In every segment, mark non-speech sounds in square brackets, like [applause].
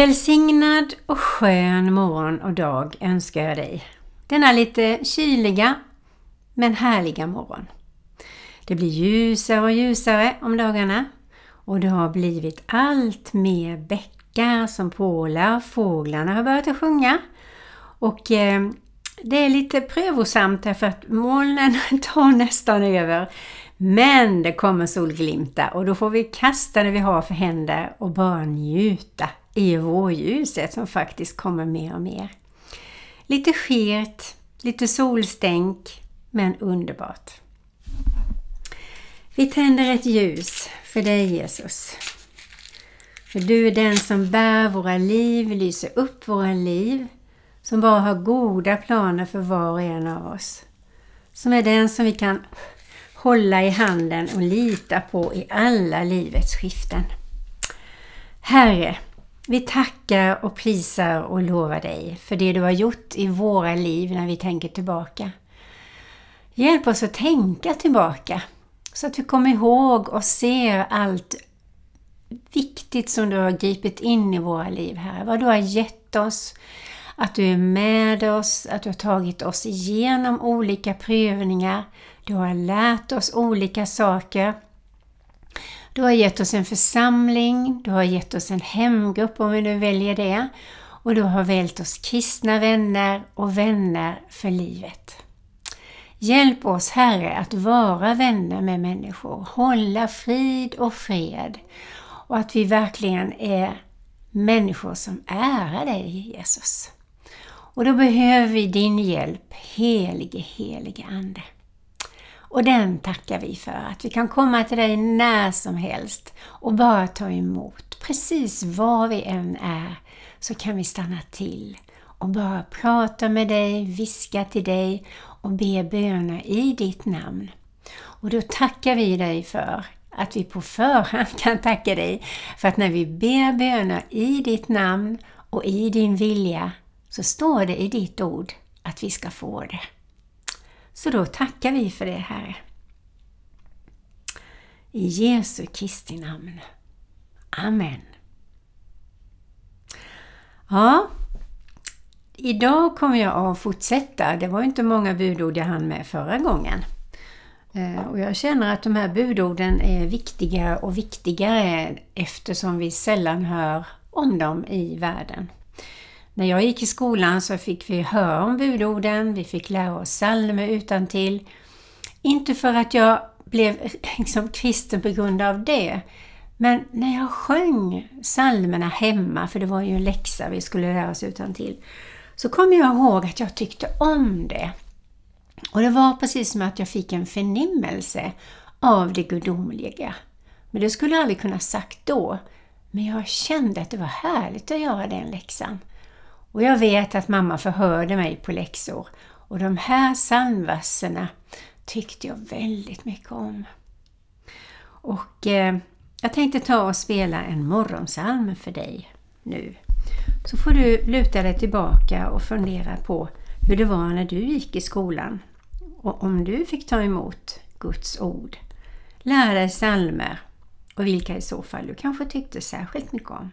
Välsignad och skön morgon och dag önskar jag dig. Denna lite kyliga men härliga morgon. Det blir ljusare och ljusare om dagarna och det har blivit allt mer bäckar som pålar. Fåglarna har börjat att sjunga och eh, det är lite prövosamt därför att molnen [laughs] tar nästan över. Men det kommer solglimtar och då får vi kasta det vi har för händer och bara njuta i vårljuset som faktiskt kommer mer och mer. Lite skert, lite solstänk, men underbart. Vi tänder ett ljus för dig Jesus. För du är den som bär våra liv, lyser upp våra liv, som bara har goda planer för var och en av oss. Som är den som vi kan hålla i handen och lita på i alla livets skiften. Herre, vi tackar och prisar och lovar dig för det du har gjort i våra liv när vi tänker tillbaka. Hjälp oss att tänka tillbaka så att vi kommer ihåg och ser allt viktigt som du har gripit in i våra liv här. Vad du har gett oss, att du är med oss, att du har tagit oss igenom olika prövningar. Du har lärt oss olika saker. Du har gett oss en församling, du har gett oss en hemgrupp om vi nu väljer det. Och du har vält oss kristna vänner och vänner för livet. Hjälp oss Herre att vara vänner med människor, hålla frid och fred och att vi verkligen är människor som ärar dig Jesus. Och då behöver vi din hjälp, helige, helige Ande. Och den tackar vi för, att vi kan komma till dig när som helst och bara ta emot. Precis var vi än är så kan vi stanna till och bara prata med dig, viska till dig och be böner i ditt namn. Och då tackar vi dig för att vi på förhand kan tacka dig för att när vi ber böner i ditt namn och i din vilja så står det i ditt ord att vi ska få det. Så då tackar vi för det, Herre. I Jesu Kristi namn. Amen. Ja, idag kommer jag att fortsätta. Det var inte många budord jag hann med förra gången. Eh, och jag känner att de här budorden är viktiga och viktigare eftersom vi sällan hör om dem i världen. När jag gick i skolan så fick vi höra om budorden, vi fick lära oss psalmer utan till. Inte för att jag blev [laughs] liksom kristen på grund av det, men när jag sjöng psalmerna hemma, för det var ju en läxa vi skulle lära oss utan till, så kom jag ihåg att jag tyckte om det. Och det var precis som att jag fick en förnimmelse av det gudomliga. Men det skulle jag aldrig kunna sagt då. Men jag kände att det var härligt att göra den läxan. Och jag vet att mamma förhörde mig på läxor och de här psalmverserna tyckte jag väldigt mycket om. Och eh, jag tänkte ta och spela en morgonsalm för dig nu. Så får du luta dig tillbaka och fundera på hur det var när du gick i skolan och om du fick ta emot Guds ord. Lära dig psalmer och vilka i så fall du kanske tyckte särskilt mycket om.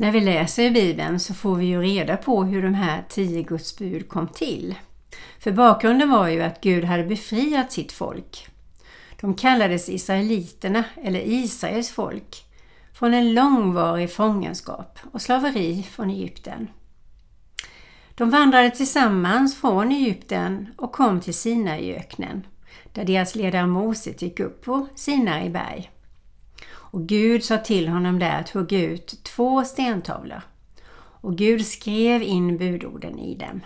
När vi läser i Bibeln så får vi ju reda på hur de här tio Guds bud kom till. För bakgrunden var ju att Gud hade befriat sitt folk. De kallades Israeliterna, eller Israels folk, från en långvarig fångenskap och slaveri från Egypten. De vandrade tillsammans från Egypten och kom till Sinaiöknen, där deras ledare Mose gick upp på Sinai berg. Och Gud sa till honom där att hugga ut två stentavlor. Och Gud skrev in budorden i dem.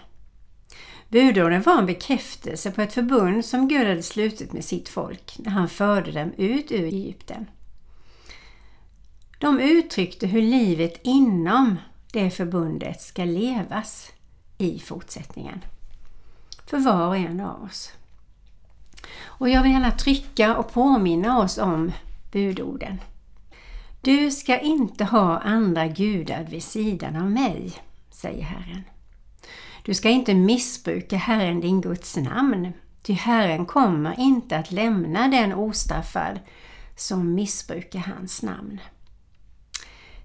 Budorden var en bekräftelse på ett förbund som Gud hade slutit med sitt folk när han förde dem ut ur Egypten. De uttryckte hur livet inom det förbundet ska levas i fortsättningen. För var och en av oss. Och jag vill gärna trycka och påminna oss om budorden. Du ska inte ha andra gudar vid sidan av mig, säger Herren. Du ska inte missbruka Herren din Guds namn, ty Herren kommer inte att lämna den ostraffad som missbrukar hans namn.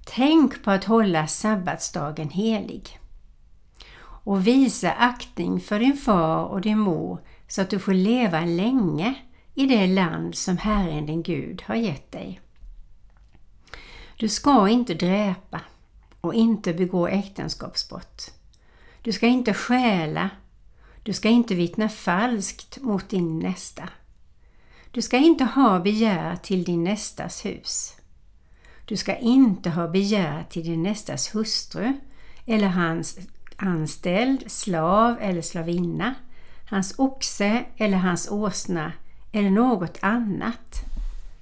Tänk på att hålla sabbatsdagen helig och visa aktning för din far och din mor så att du får leva länge i det land som Herren din Gud har gett dig. Du ska inte dräpa och inte begå äktenskapsbrott. Du ska inte stjäla. Du ska inte vittna falskt mot din nästa. Du ska inte ha begär till din nästas hus. Du ska inte ha begär till din nästas hustru eller hans anställd, slav eller slavinna, hans oxe eller hans åsna eller något annat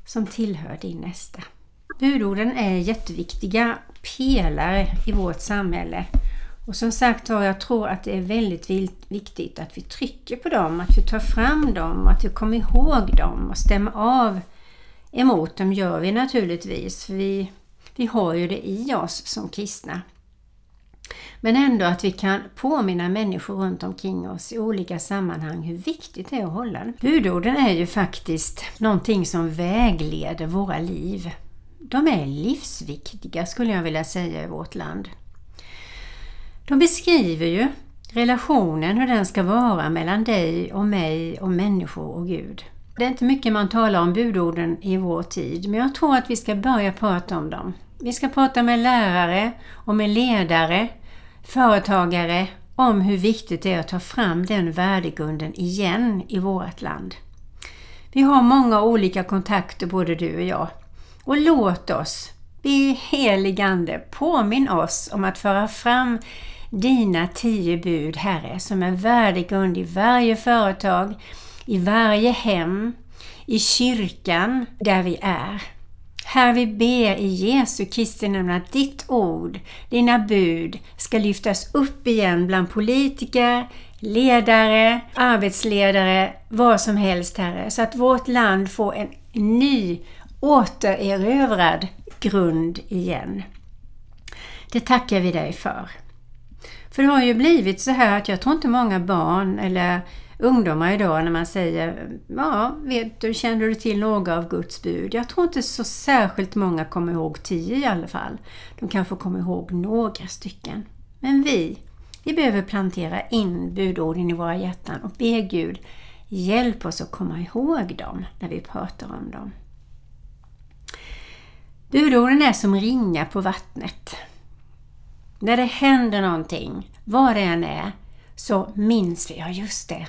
som tillhör din nästa. Budorden är jätteviktiga pelare i vårt samhälle. Och som sagt var, jag tror att det är väldigt viktigt att vi trycker på dem, att vi tar fram dem, att vi kommer ihåg dem och stämmer av emot dem gör vi naturligtvis. För vi, vi har ju det i oss som kristna. Men ändå att vi kan påminna människor runt omkring oss i olika sammanhang hur viktigt det är att hålla den. Budorden är ju faktiskt någonting som vägleder våra liv. De är livsviktiga skulle jag vilja säga i vårt land. De beskriver ju relationen, hur den ska vara mellan dig och mig och människor och Gud. Det är inte mycket man talar om budorden i vår tid, men jag tror att vi ska börja prata om dem. Vi ska prata med lärare och med ledare, företagare om hur viktigt det är att ta fram den värdegrunden igen i vårt land. Vi har många olika kontakter både du och jag. Och låt oss, be heligande, påminn oss om att föra fram dina tio bud, Herre, som en värdegrund i varje företag, i varje hem, i kyrkan där vi är. Herre, vi ber i Jesu Kristi namn att ditt ord, dina bud, ska lyftas upp igen bland politiker, ledare, arbetsledare, vad som helst Herre, så att vårt land får en ny återerövrad grund igen. Det tackar vi dig för. För det har ju blivit så här att jag tror inte många barn eller ungdomar idag när man säger ja, vet du, känner du till några av Guds bud? Jag tror inte så särskilt många kommer ihåg tio i alla fall. De kanske kommer ihåg några stycken. Men vi, vi behöver plantera in budorden i våra hjärtan och be Gud hjälp oss att komma ihåg dem när vi pratar om dem. Budorden är som ringar på vattnet. När det händer någonting, vad det än är, så minns vi, ja just det,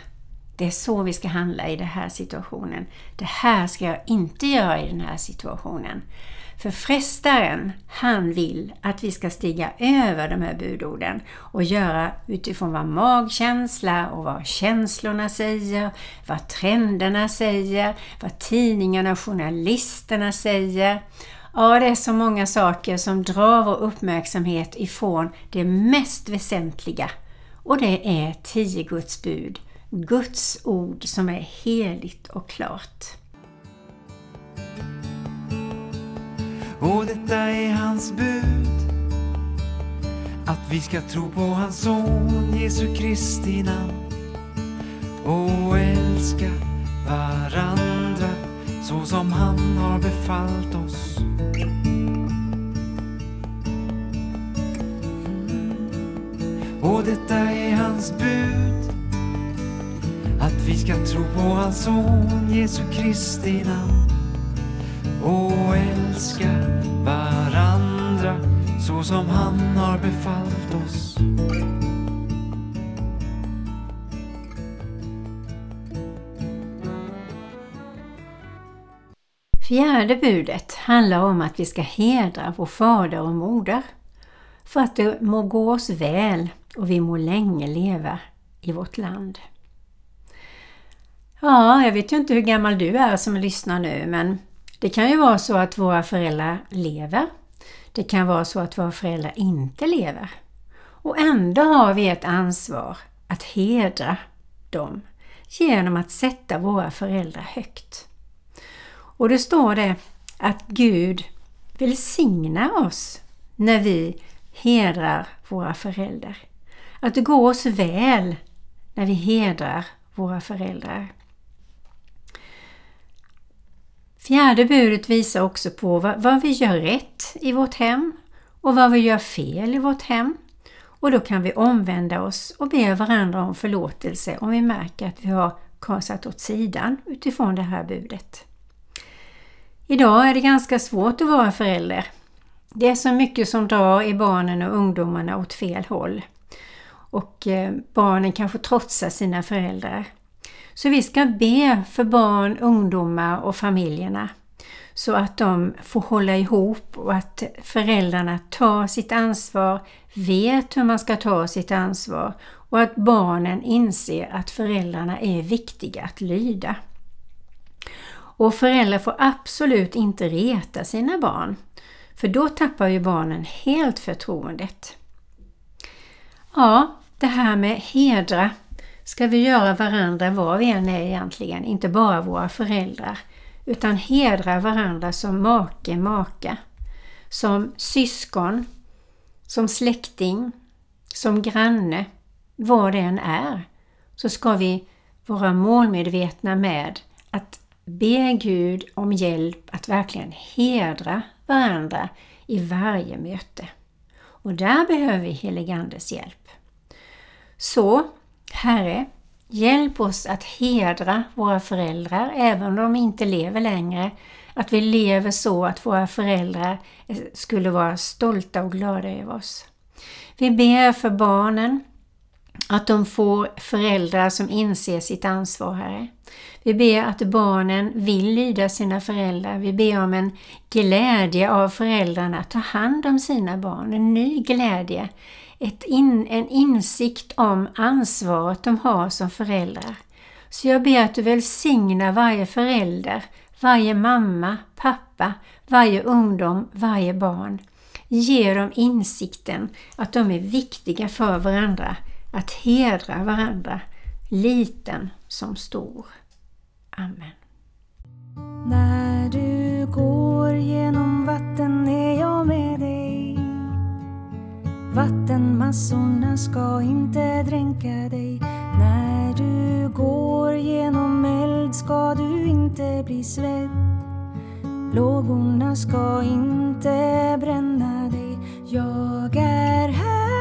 det är så vi ska handla i den här situationen. Det här ska jag inte göra i den här situationen. För frestaren, han vill att vi ska stiga över de här budorden och göra utifrån vad magkänsla och vad känslorna säger, vad trenderna säger, vad tidningarna och journalisterna säger. Ja, det är så många saker som drar vår uppmärksamhet ifrån det mest väsentliga. Och det är tio Guds bud. Guds ord som är heligt och klart. Och detta är hans bud. Att vi ska tro på hans son Jesu Kristi namn. Och älska varandra så som han har befallt oss. Mm. Och detta är hans bud. Att vi ska tro på hans son Jesu Kristi namn. Och älska varandra så som han har befallt oss. Fjärde budet handlar om att vi ska hedra vår fader och moder för att det må gå oss väl och vi må länge leva i vårt land. Ja, jag vet ju inte hur gammal du är som lyssnar nu men det kan ju vara så att våra föräldrar lever. Det kan vara så att våra föräldrar inte lever. Och ändå har vi ett ansvar att hedra dem genom att sätta våra föräldrar högt. Och då står det att Gud välsignar oss när vi hedrar våra föräldrar. Att det går oss väl när vi hedrar våra föräldrar. Fjärde budet visar också på vad, vad, vi gör rätt i vårt hem och vad vi gör fel i vårt hem. Och då kan vi omvända oss och be varandra om förlåtelse om vi märker att vi har kasat åt sidan utifrån det här budet. Idag är det ganska svårt att vara förälder. Det är så mycket som drar i barnen och ungdomarna åt fel håll. Och eh, barnen kanske trotsar sina föräldrar. Så vi ska be för barn, ungdomar och familjerna så att de får hålla ihop och att föräldrarna tar sitt ansvar, vet hur man ska ta sitt ansvar och att barnen inser att föräldrarna är viktiga att lyda. Och föräldrar får absolut inte reta sina barn, för då tappar ju barnen helt förtroendet. Ja, det här med hedra. Ska vi göra varandra vad vi än är egentligen, inte bara våra föräldrar, utan hedra varandra som make, maka, som syskon, som släkting, som granne, vad det än är, så ska vi vara målmedvetna med att be Gud om hjälp att verkligen hedra varandra i varje möte. Och där behöver vi heligandes hjälp. Så, Herre, hjälp oss att hedra våra föräldrar även om de inte lever längre. Att vi lever så att våra föräldrar skulle vara stolta och glada över oss. Vi ber för barnen att de får föräldrar som inser sitt ansvar, Herre. Vi ber att barnen vill lyda sina föräldrar. Vi ber om en glädje av föräldrarna att ta hand om sina barn, en ny glädje. Ett in, en insikt om ansvaret de har som föräldrar. Så jag ber att du välsignar varje förälder, varje mamma, pappa, varje ungdom, varje barn. Ge dem insikten att de är viktiga för varandra, att hedra varandra, liten som stor. Amen. När du går genom vatten är jag med dig. Vattenmassorna ska inte dränka dig. När du går genom eld ska du inte bli svett. Lågorna ska inte bränna dig. Jag är här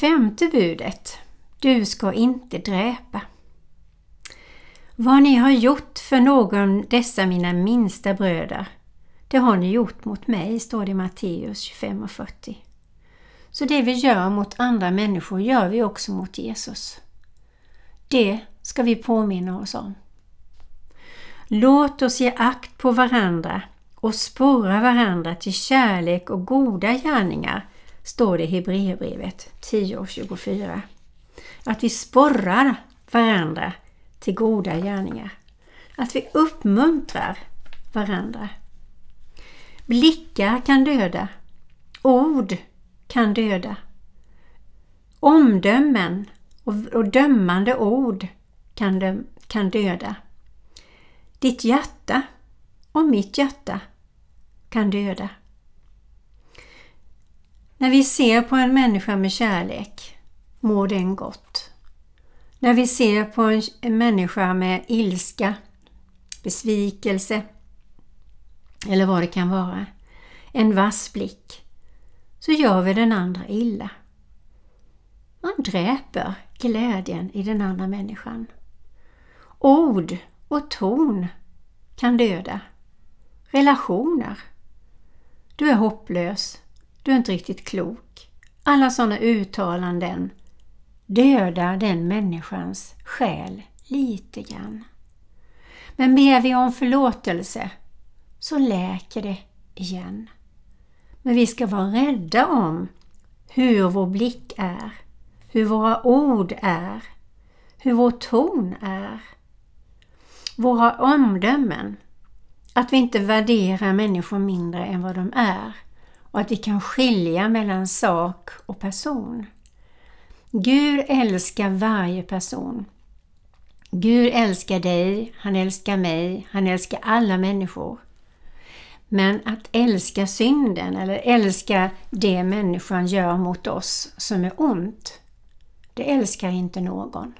femte budet. Du ska inte dräpa. Vad ni har gjort för någon dessa mina minsta bröder, det har ni gjort mot mig, står det i Matteus 25 och 40. Så det vi gör mot andra människor gör vi också mot Jesus. Det ska vi påminna oss om. Låt oss ge akt på varandra och sporra varandra till kärlek och goda gärningar, står det i Hebreerbrevet 10.24. Att vi sporrar varandra till goda gärningar. Att vi uppmuntrar varandra. Blickar kan döda. Ord kan döda. Omdömen och, dömande ord kan, kan döda. Ditt hjärta och mitt hjärta kan döda. När vi ser på en människa med kärlek mår den gott. När vi ser på en, människa med ilska, besvikelse eller vad det kan vara, en vass blick, så gör vi den andra illa. Man dräper glädjen i den andra människan. Ord och ton kan döda. Relationer. Du är hopplös. Du är inte riktigt klok. Alla sådana uttalanden dödar den människans själ lite grann. Men ber vi om förlåtelse så läker det igen. Men vi ska vara rädda om hur vår blick är, hur våra ord är, hur vår ton är, våra omdömen, att vi inte värderar människor mindre än vad de är och att vi kan skilja mellan sak och person. Gud älskar varje person. Gud älskar dig, han älskar mig, han älskar alla människor. Men att älska synden eller älska det människan gör mot oss som är ont, det älskar inte någon.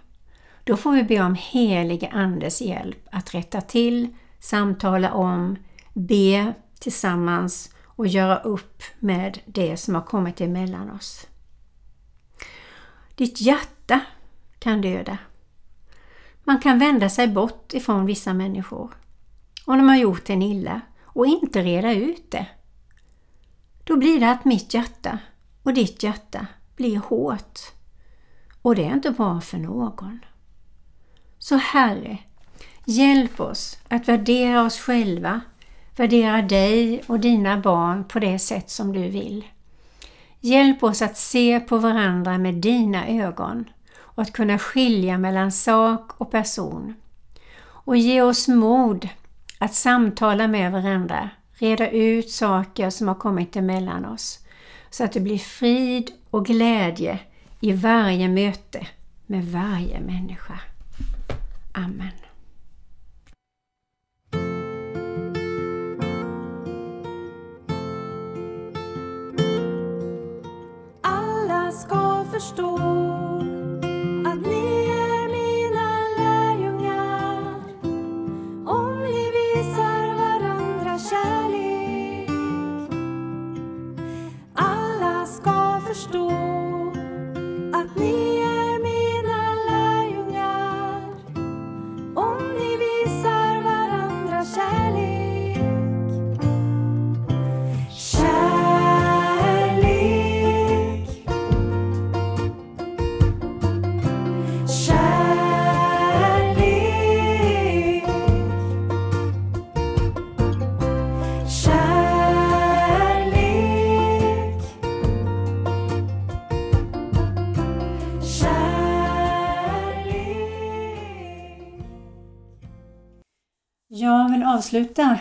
Då får vi be om helige Andes hjälp att rätta till, samtala om, be tillsammans och göra upp med det som har kommit emellan oss. Ditt hjärta kan döda. Man kan vända sig bort ifrån vissa människor om de har gjort en illa och inte reda ut det. Då blir det att mitt hjärta och ditt hjärta blir hårt. Och det är inte bra för någon. Så Herre, hjälp oss att värdera oss själva, värdera dig och dina barn på det sätt som du vill. Hjälp oss att se på varandra med dina ögon och att kunna skilja mellan sak och person. Och ge oss mod att samtala med varandra, reda ut saker som har kommit emellan oss, så att det blir frid och glädje i varje möte med varje människa. Amen. Ska förstå att ni är mina lärjungar om ni visar varandra kärlek. Alla ska förstå avsluta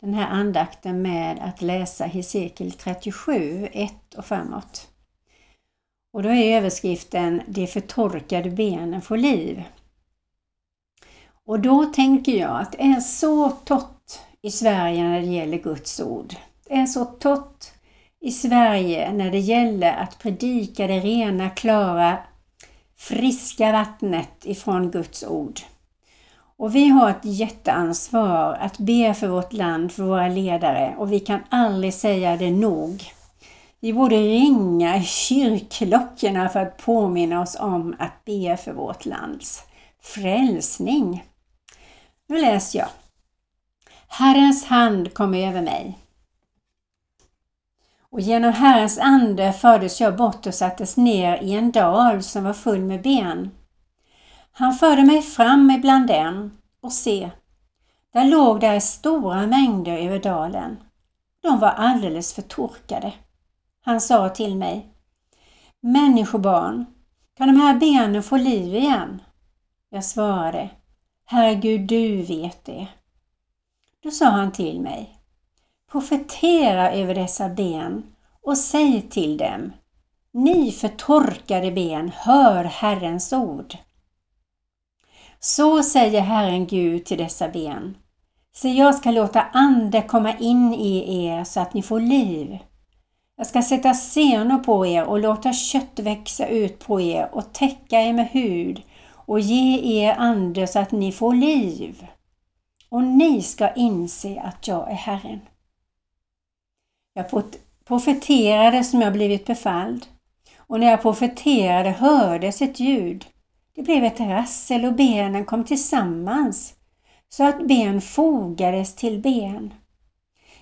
den här andakten med att läsa Hesekiel 37, 1 och framåt. Och då är överskriften De förtorkade benen får liv. Och då tänker jag att det är så torrt i Sverige när det gäller Guds ord. Det är så torrt i Sverige när det gäller att predika det rena, klara, friska vattnet ifrån Guds ord. Och vi har ett jätteansvar att be för vårt land, för våra ledare och vi kan aldrig säga det nog. Vi borde ringa i kyrkklockorna för att påminna oss om att be för vårt lands frälsning. Nu läser jag. Herrens hand kom över mig. Och genom Herrens ande fördes jag bort och sattes ner i en dal som var full med ben. Han förde mig fram ibland dem och se, där låg där stora mängder över dalen. De var alldeles förtorkade. Han sa till mig, Människobarn, kan de här benen få liv igen? Jag svarade, Herregud, du vet det. Då sa han till mig, profetera över dessa ben och säg till dem, ni förtorkade ben, hör Herrens ord. Så säger Herren Gud till dessa ben. Se, jag ska låta ande komma in i er så att ni får liv. Jag ska sätta senor på er och låta kött växa ut på er och täcka er med hud och ge er ande så att ni får liv. Och ni ska inse att jag är Herren. Jag profeterade som jag blivit befalld och när jag profeterade hördes ett ljud. Det blev ett rassel och benen kom tillsammans så att ben fogades till ben.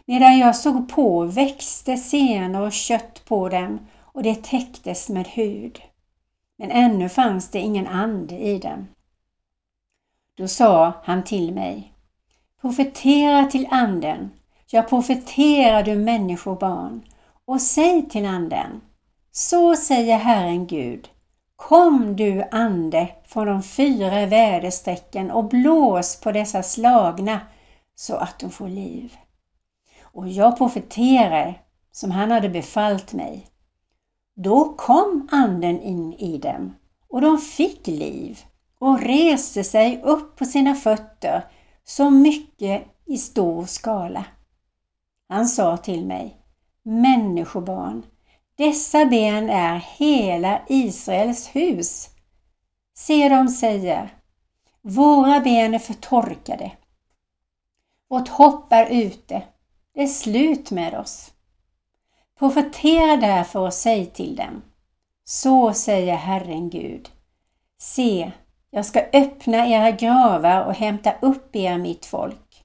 Medan jag såg på växte senor och kött på dem och det täcktes med hud. Men ännu fanns det ingen ande i dem. Då sa han till mig, profetera till anden, jag profeterar du människobarn, och säg till anden, så säger Herren Gud, Kom du ande från de fyra väderstrecken och blås på dessa slagna så att de får liv. Och jag profeterar som han hade befallt mig. Då kom anden in i dem och de fick liv och reste sig upp på sina fötter så mycket i stor skala. Han sa till mig, Människobarn, dessa ben är hela Israels hus. Se, de säger, våra ben är förtorkade. Vårt hopp är ute. Det är slut med oss. Profetera därför och säg till dem. Så säger Herren Gud. Se, jag ska öppna era gravar och hämta upp er, mitt folk,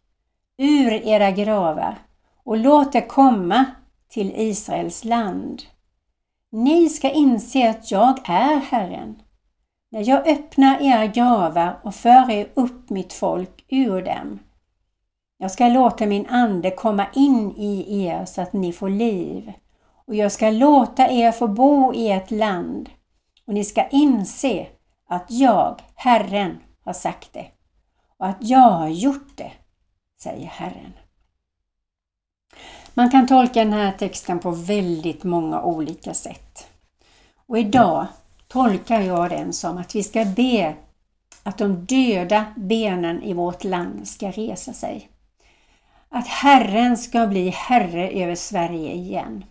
ur era gravar och låt det komma till Israels land. Ni ska inse att jag är Herren. När jag öppnar era gravar och för er upp mitt folk ur dem. Jag ska låta min ande komma in i er så att ni får liv. Och jag ska låta er få bo i ett land. Och ni ska inse att jag, Herren, har sagt det. Och att jag har gjort det, säger Herren. Man kan tolka den här texten på väldigt många olika sätt. Och idag tolkar jag den som att vi ska be att de döda benen i vårt land ska resa sig. Att Herren ska bli Herre över Sverige igen.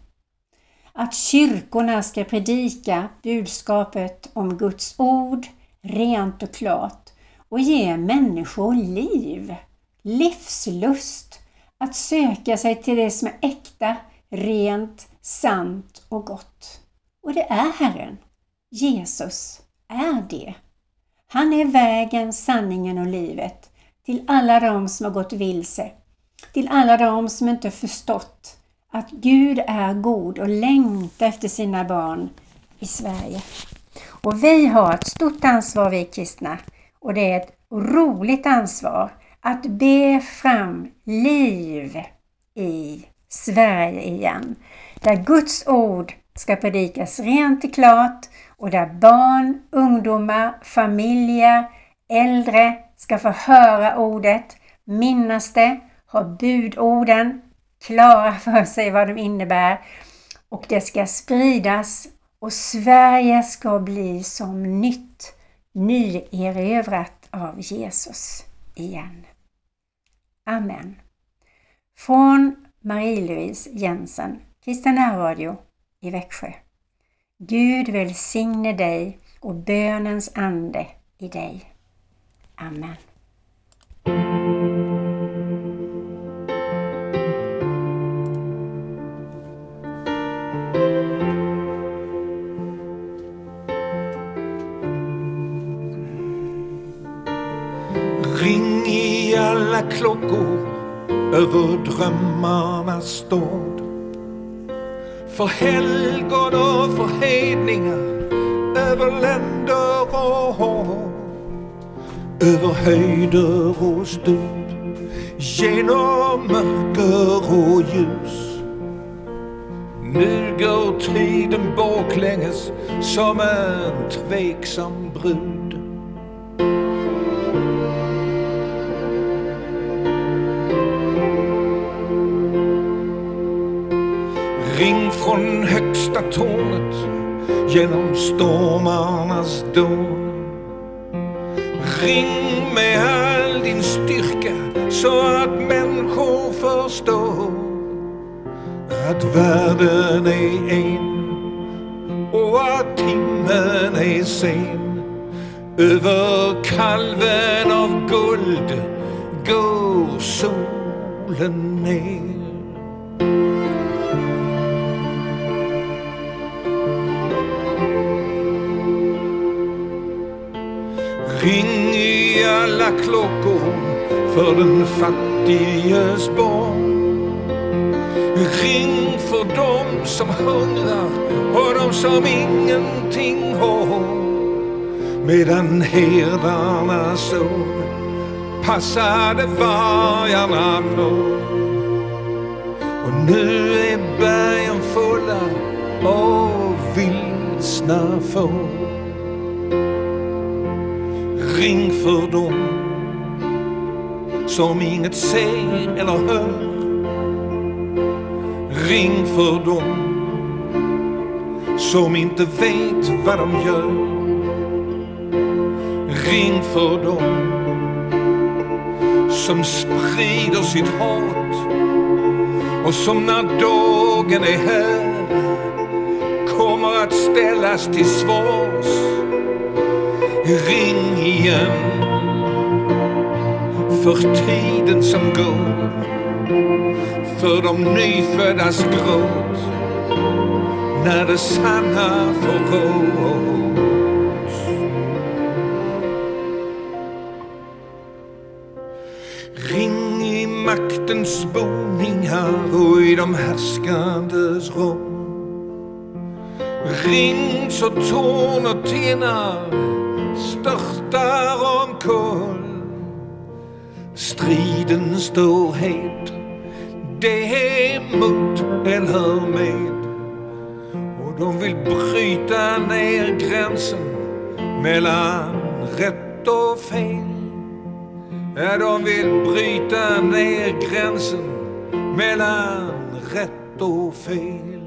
Att kyrkorna ska predika budskapet om Guds ord rent och klart och ge människor liv, livslust att söka sig till det som är äkta, rent, sant och gott. Och det är Herren. Jesus är det. Han är vägen, sanningen och livet till alla de som har gått vilse, till alla de som inte förstått att Gud är god och längtar efter sina barn i Sverige. Och vi har ett stort ansvar vi kristna och det är ett roligt ansvar att be fram liv i Sverige igen. Där Guds ord ska predikas rent och klart och där barn, ungdomar, familjer, äldre ska få höra ordet, minnas det, ha budorden klara för sig vad de innebär och det ska spridas och Sverige ska bli som nytt, nyerövrat av Jesus igen. Amen. Från Marie-Louise Jensen, Kristen Radio i Växjö. Gud välsigne dig och bönens ande i dig. Amen. Klockor över drömmarnas stad. För helgon och för hedningar över länder och hav. Över höjder och stup, genom mörker och ljus. Nu går tiden baklänges som en tveksam brud. Ring från högsta tornet genom stormarnas dån. Ring med all din styrka så att människor förstår att världen är en och att timmen är sen. Över kalven av guld går solen ner. Ring i alla klockor för den fattiges barn. Ring för dem som hungrar och de som ingenting har. Medan herdarna sov passade vargarna på. Och nu är bergen fulla av vilsna får. Ring för dem som inget ser eller hör. Ring för dem som inte vet vad de gör. Ring för dem som sprider sitt hat och som när dagen är här kommer att ställas till svars. Ring igen för tiden som går för de nyföddas gråt när det sanna förråds. Ring i maktens boningar och i de härskandes rum. Ring så torn och tinnar störtar omkull. Striden står het, det är mot eller med. Och de vill bryta ner gränsen mellan rätt och fel. Ja, de vill bryta ner gränsen mellan rätt och fel.